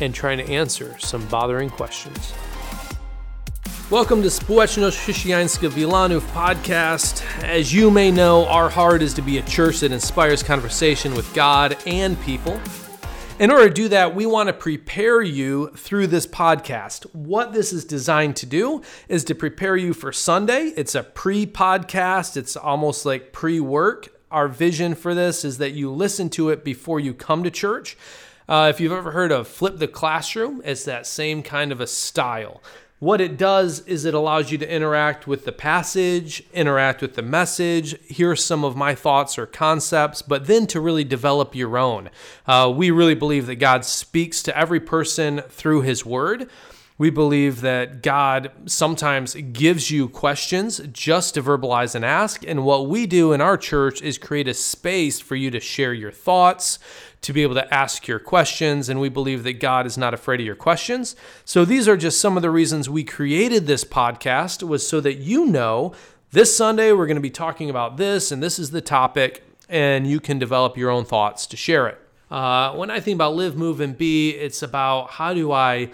and trying to answer some bothering questions. Welcome to Społeczność Chrześcijańska Wilanów podcast. As you may know, our heart is to be a church that inspires conversation with God and people. In order to do that, we want to prepare you through this podcast. What this is designed to do is to prepare you for Sunday. It's a pre podcast, it's almost like pre work. Our vision for this is that you listen to it before you come to church. Uh, if you've ever heard of Flip the Classroom, it's that same kind of a style. What it does is it allows you to interact with the passage, interact with the message, hear some of my thoughts or concepts, but then to really develop your own. Uh, we really believe that God speaks to every person through His Word. We believe that God sometimes gives you questions just to verbalize and ask. And what we do in our church is create a space for you to share your thoughts, to be able to ask your questions. And we believe that God is not afraid of your questions. So these are just some of the reasons we created this podcast was so that you know this Sunday we're going to be talking about this and this is the topic and you can develop your own thoughts to share it. Uh, when I think about live, move, and be, it's about how do I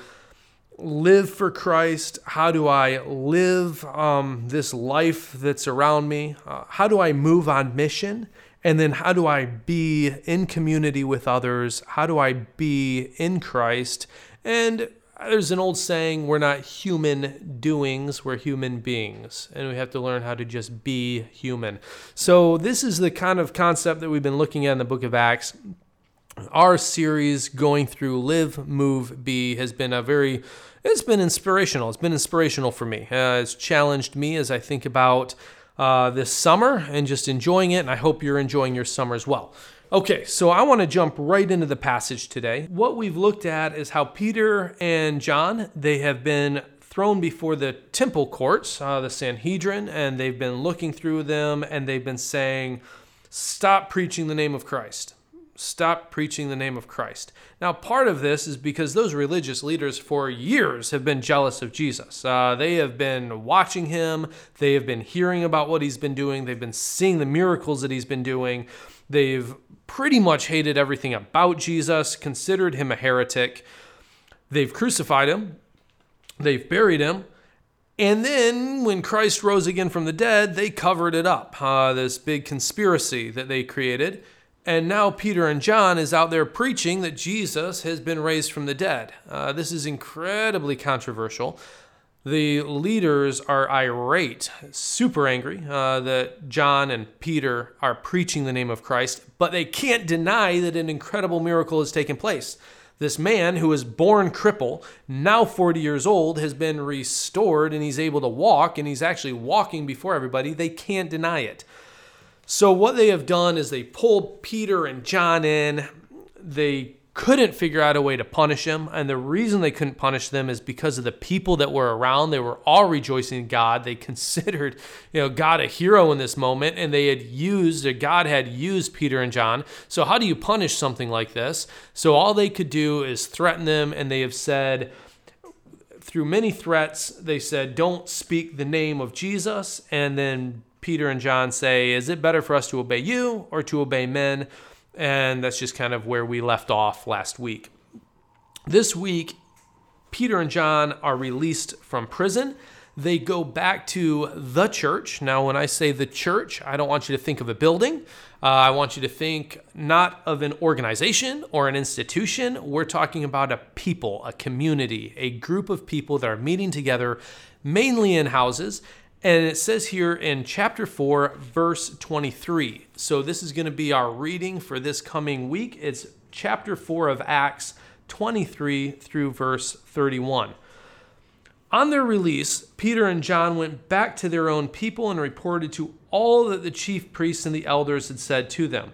live for Christ? How do I live um, this life that's around me? Uh, how do I move on mission? And then how do I be in community with others? How do I be in Christ? And there's an old saying we're not human doings, we're human beings. And we have to learn how to just be human. So, this is the kind of concept that we've been looking at in the book of Acts our series going through live move be has been a very it's been inspirational it's been inspirational for me uh, it's challenged me as i think about uh, this summer and just enjoying it and i hope you're enjoying your summer as well. Okay so i want to jump right into the passage today. What we've looked at is how peter and john they have been thrown before the temple courts uh, the sanhedrin and they've been looking through them and they've been saying stop preaching the name of christ stop preaching the name of Christ. Now, part of this is because those religious leaders for years have been jealous of Jesus. Uh, they have been watching him, they have been hearing about what he's been doing, they've been seeing the miracles that he's been doing. They've pretty much hated everything about Jesus, considered him a heretic. They've crucified him, they've buried him. And then, when Christ rose again from the dead, they covered it up. Uh, this big conspiracy that they created. And now Peter and John is out there preaching that Jesus has been raised from the dead. Uh, this is incredibly controversial. The leaders are irate, super angry uh, that John and Peter are preaching the name of Christ, but they can't deny that an incredible miracle has taken place. This man who was born cripple, now 40 years old, has been restored and he's able to walk and he's actually walking before everybody. They can't deny it. So, what they have done is they pulled Peter and John in. They couldn't figure out a way to punish him. And the reason they couldn't punish them is because of the people that were around. They were all rejoicing in God. They considered, you know, God a hero in this moment, and they had used, or God had used Peter and John. So how do you punish something like this? So all they could do is threaten them, and they have said, through many threats, they said, don't speak the name of Jesus. And then Peter and John say, Is it better for us to obey you or to obey men? And that's just kind of where we left off last week. This week, Peter and John are released from prison. They go back to the church. Now, when I say the church, I don't want you to think of a building. Uh, I want you to think not of an organization or an institution. We're talking about a people, a community, a group of people that are meeting together, mainly in houses, and it says here in chapter 4, verse 23. So this is going to be our reading for this coming week. It's chapter 4 of Acts 23 through verse 31. On their release, Peter and John went back to their own people and reported to all that the chief priests and the elders had said to them.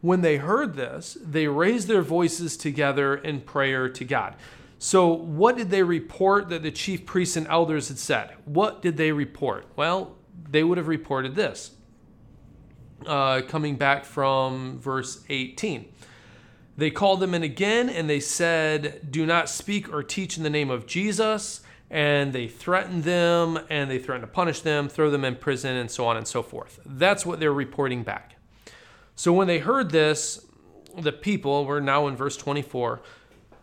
When they heard this, they raised their voices together in prayer to God. So, what did they report that the chief priests and elders had said? What did they report? Well, they would have reported this. Uh, coming back from verse 18. They called them in again and they said, Do not speak or teach in the name of Jesus. And they threatened them and they threatened to punish them, throw them in prison, and so on and so forth. That's what they're reporting back. So when they heard this, the people, we're now in verse 24,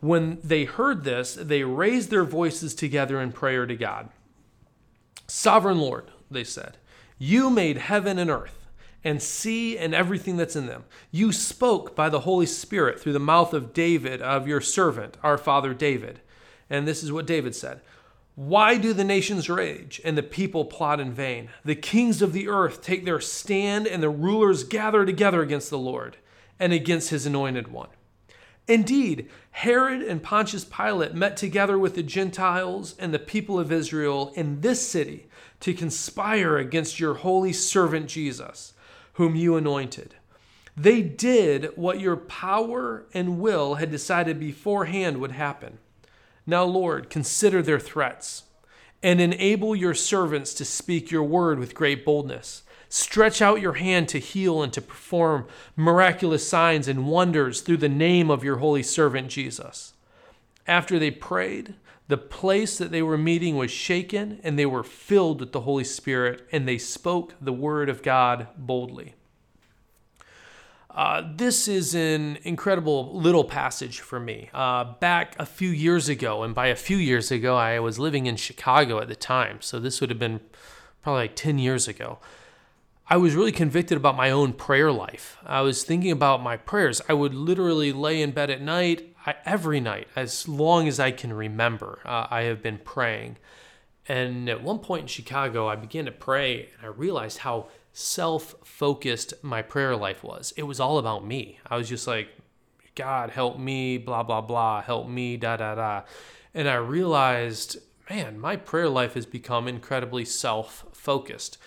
when they heard this, they raised their voices together in prayer to God. Sovereign Lord, they said, you made heaven and earth and sea and everything that's in them. You spoke by the Holy Spirit through the mouth of David, of your servant, our father David. And this is what David said Why do the nations rage and the people plot in vain? The kings of the earth take their stand, and the rulers gather together against the Lord and against his anointed one. Indeed, Herod and Pontius Pilate met together with the Gentiles and the people of Israel in this city to conspire against your holy servant Jesus whom you anointed. They did what your power and will had decided beforehand would happen. Now, Lord, consider their threats and enable your servants to speak your word with great boldness. Stretch out your hand to heal and to perform miraculous signs and wonders through the name of your holy servant Jesus. After they prayed, the place that they were meeting was shaken, and they were filled with the Holy Spirit, and they spoke the word of God boldly. Uh, this is an incredible little passage for me. Uh, back a few years ago, and by a few years ago, I was living in Chicago at the time, so this would have been probably like 10 years ago. I was really convicted about my own prayer life. I was thinking about my prayers. I would literally lay in bed at night I, every night, as long as I can remember, uh, I have been praying. And at one point in Chicago, I began to pray and I realized how self focused my prayer life was. It was all about me. I was just like, God, help me, blah, blah, blah, help me, da, da, da. And I realized, man, my prayer life has become incredibly self focused.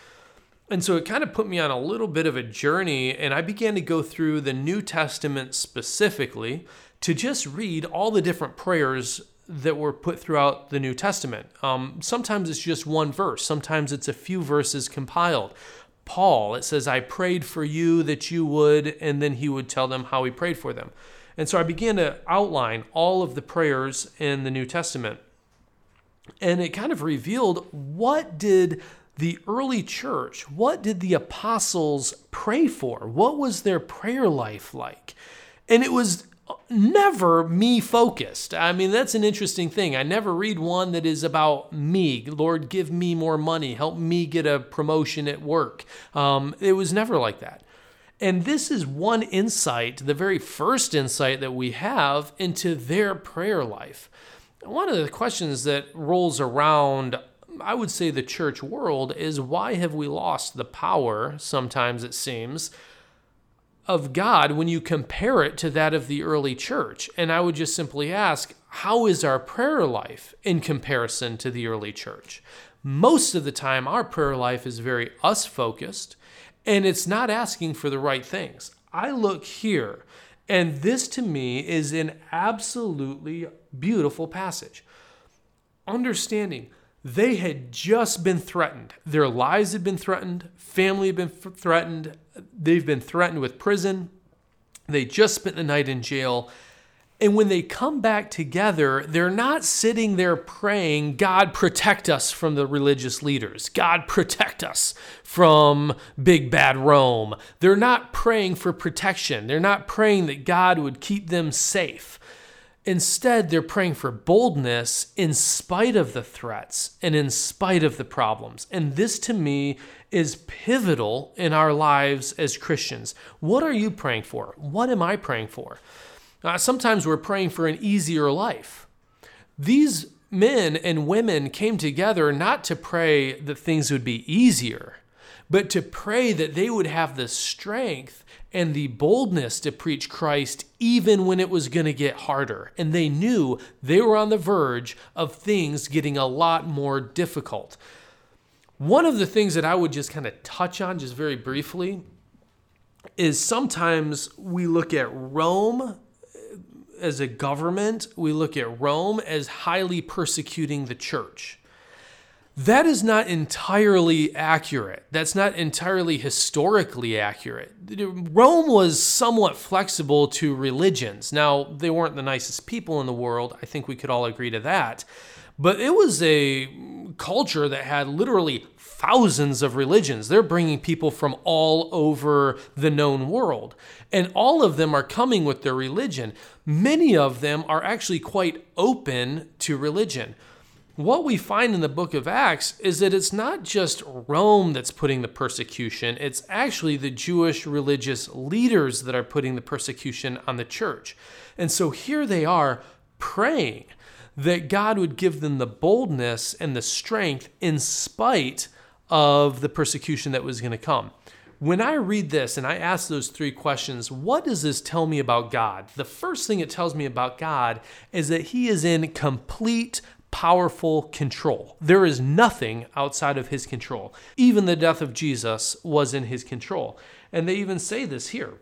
And so it kind of put me on a little bit of a journey, and I began to go through the New Testament specifically to just read all the different prayers that were put throughout the New Testament. Um, sometimes it's just one verse, sometimes it's a few verses compiled. Paul, it says, I prayed for you that you would, and then he would tell them how he prayed for them. And so I began to outline all of the prayers in the New Testament. And it kind of revealed what did the early church, what did the apostles pray for? What was their prayer life like? And it was never me focused. I mean, that's an interesting thing. I never read one that is about me. Lord, give me more money. Help me get a promotion at work. Um, it was never like that. And this is one insight, the very first insight that we have into their prayer life. One of the questions that rolls around, I would say, the church world is why have we lost the power, sometimes it seems, of God when you compare it to that of the early church. And I would just simply ask, how is our prayer life in comparison to the early church? Most of the time, our prayer life is very us focused and it's not asking for the right things. I look here, and this to me is an absolutely beautiful passage. Understanding they had just been threatened. Their lives had been threatened, family had been f- threatened, they've been threatened with prison. They just spent the night in jail. And when they come back together, they're not sitting there praying, God, protect us from the religious leaders. God, protect us from big bad Rome. They're not praying for protection. They're not praying that God would keep them safe. Instead, they're praying for boldness in spite of the threats and in spite of the problems. And this to me is pivotal in our lives as Christians. What are you praying for? What am I praying for? Uh, sometimes we're praying for an easier life. These men and women came together not to pray that things would be easier, but to pray that they would have the strength and the boldness to preach Christ even when it was going to get harder. And they knew they were on the verge of things getting a lot more difficult. One of the things that I would just kind of touch on, just very briefly, is sometimes we look at Rome uh, as a government, we look at Rome as highly persecuting the church. That is not entirely accurate. That's not entirely historically accurate. Rome was somewhat flexible to religions. Now, they weren't the nicest people in the world. I think we could all agree to that. But it was a culture that had literally thousands of religions. They're bringing people from all over the known world. And all of them are coming with their religion. Many of them are actually quite open to religion what we find in the book of Acts is that it's not just Rome that's putting the persecution, it's actually the Jewish religious leaders that are putting the persecution on the church. And so here they are praying that God would give them the boldness and the strength in spite of the persecution that was going to come. When I read this and I ask those three questions, what does this tell me about God? The first thing it tells me about God is that He is in complete powerful control. There is nothing outside of his control. Even the death of Jesus was in his control. And they even say this here.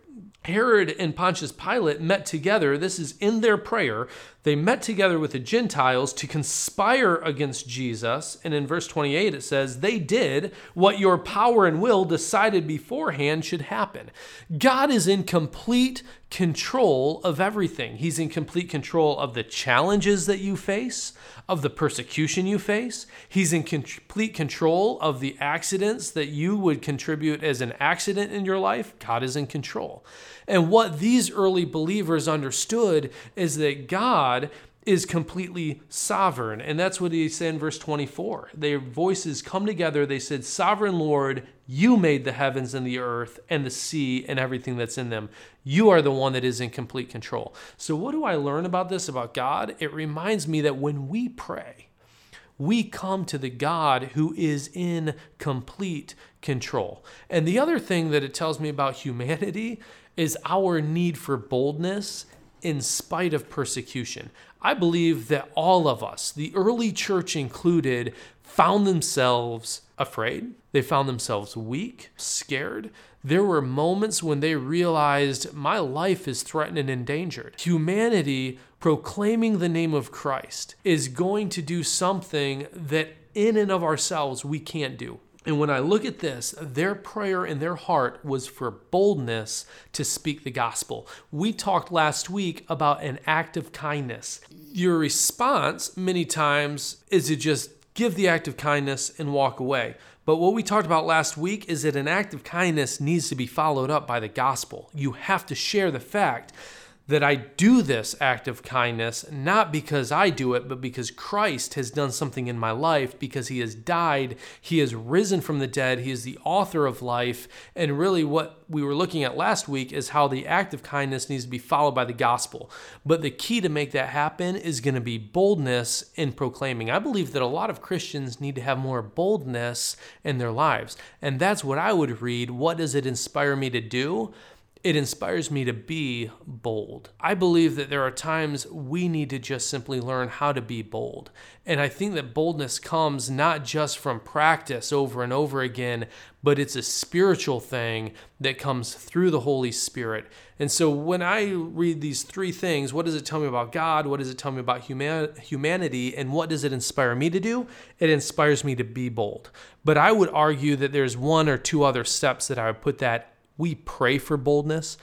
Herod and Pontius Pilate met together. This is in their prayer. They met together with the Gentiles to conspire against Jesus. And in verse 28, it says, They did what your power and will decided beforehand should happen. God is in complete control of everything. He's in complete control of the challenges that you face, of the persecution you face. He's in complete control of the accidents that you would contribute as an accident in your life. God is in control. And what these early believers understood is that God is completely sovereign. And that's what he said in verse 24. Their voices come together. They said, Sovereign Lord, you made the heavens and the earth and the sea and everything that's in them. You are the one that is in complete control. So, what do I learn about this, about God? It reminds me that when we pray, we come to the God who is in complete control. And the other thing that it tells me about humanity is our need for boldness in spite of persecution. I believe that all of us, the early church included, found themselves afraid. They found themselves weak, scared. There were moments when they realized my life is threatened and endangered. Humanity proclaiming the name of Christ is going to do something that in and of ourselves we can't do. And when I look at this, their prayer in their heart was for boldness to speak the gospel. We talked last week about an act of kindness. Your response, many times, is to just give the act of kindness and walk away. But what we talked about last week is that an act of kindness needs to be followed up by the gospel. You have to share the fact that I do this act of kindness not because I do it, but because Christ has done something in my life, because he has died, he has risen from the dead, he is the author of life. And really, what we were looking at last week is how the act of kindness needs to be followed by the gospel. But the key to make that happen is going to be boldness in proclaiming. I believe that a lot of Christians need to have more boldness in their lives. And that's what I would read. What does it inspire me to do? It inspires me to be bold. I believe that there are times we need to just simply learn how to be bold. And I think that boldness comes not just from practice over and over again, but it's a spiritual thing that comes through the Holy Spirit. And so when I read these three things, what does it tell me about God? What does it tell me about human- humanity? And what does it inspire me to do? It inspires me to be bold. But I would argue that there's one or two other steps that I would put that we pray for boldness,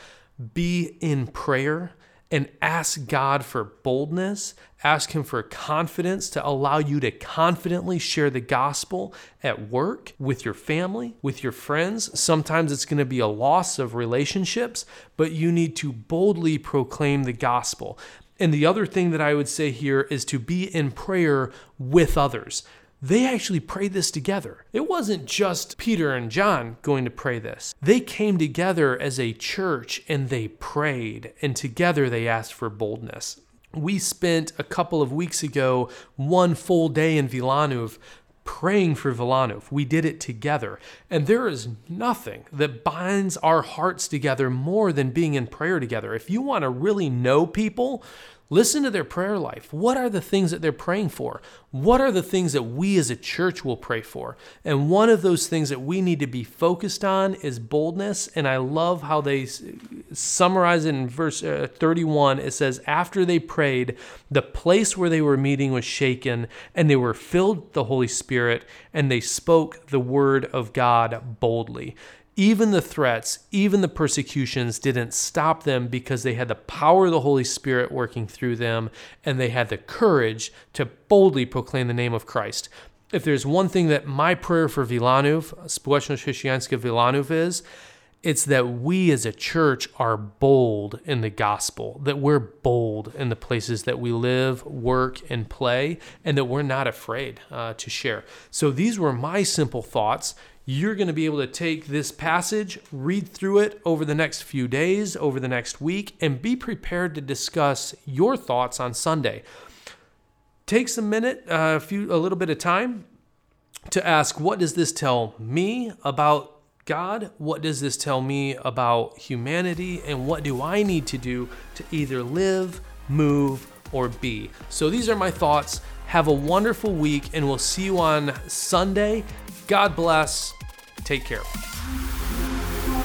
be in prayer and ask God for boldness, ask Him for confidence to allow you to confidently share the gospel at work, with your family, with your friends. Sometimes it's going to be a loss of relationships, but you need to boldly proclaim the gospel. And the other thing that I would say here is to be in prayer with others they actually prayed this together. It wasn't just Peter and John going to pray this. They came together as a church and they prayed, and together they asked for boldness. We spent a couple of weeks ago one full day in Wilanów praying for Wilanów. We did it together. And there is nothing that binds our hearts together more than being in prayer together. If you want to really know people, Listen to their prayer life. What are the things that they're praying for? What are the things that we as a church will pray for? And one of those things that we need to be focused on is boldness. And I love how they summarize it in verse uh, 31. It says, After they prayed, the place where they were meeting was shaken, and they were filled with the Holy Spirit, and they spoke the word of God boldly. Even the threats, even the persecutions didn't stop them because they had the power of the Holy Spirit working through them and they had the courage to boldly proclaim the name of Christ. If there's one thing that my prayer for Wilanów, Społeczność Wilanów is, it's that we as a church are bold in the gospel, that we're bold in the places that we live, work, and play, and that we're not afraid uh, to share. So these were my simple thoughts you're going to be able to take this passage, read through it over the next few days, over the next week, and be prepared to discuss your thoughts on Sunday. Takes a minute, uh, a few, a little bit of time to ask, what does this tell me about God? What does this tell me about humanity? And what do I need to do to either live, move, or be? So these are my thoughts. Have a wonderful week, and we'll see you on Sunday. God bless. Take care.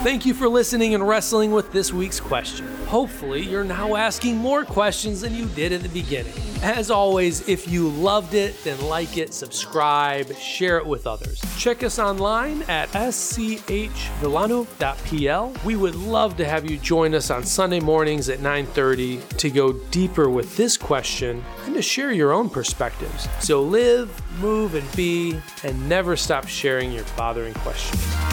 Thank you for listening and wrestling with this week's question. Hopefully, you're now asking more questions than you did at the beginning. As always, if you loved it, then like it, subscribe, share it with others. Check us online at schvilano.pl. We would love to have you join us on Sunday mornings at 9:30 to go deeper with this question and to share your own perspectives. So live, move and be and never stop sharing your bothering questions.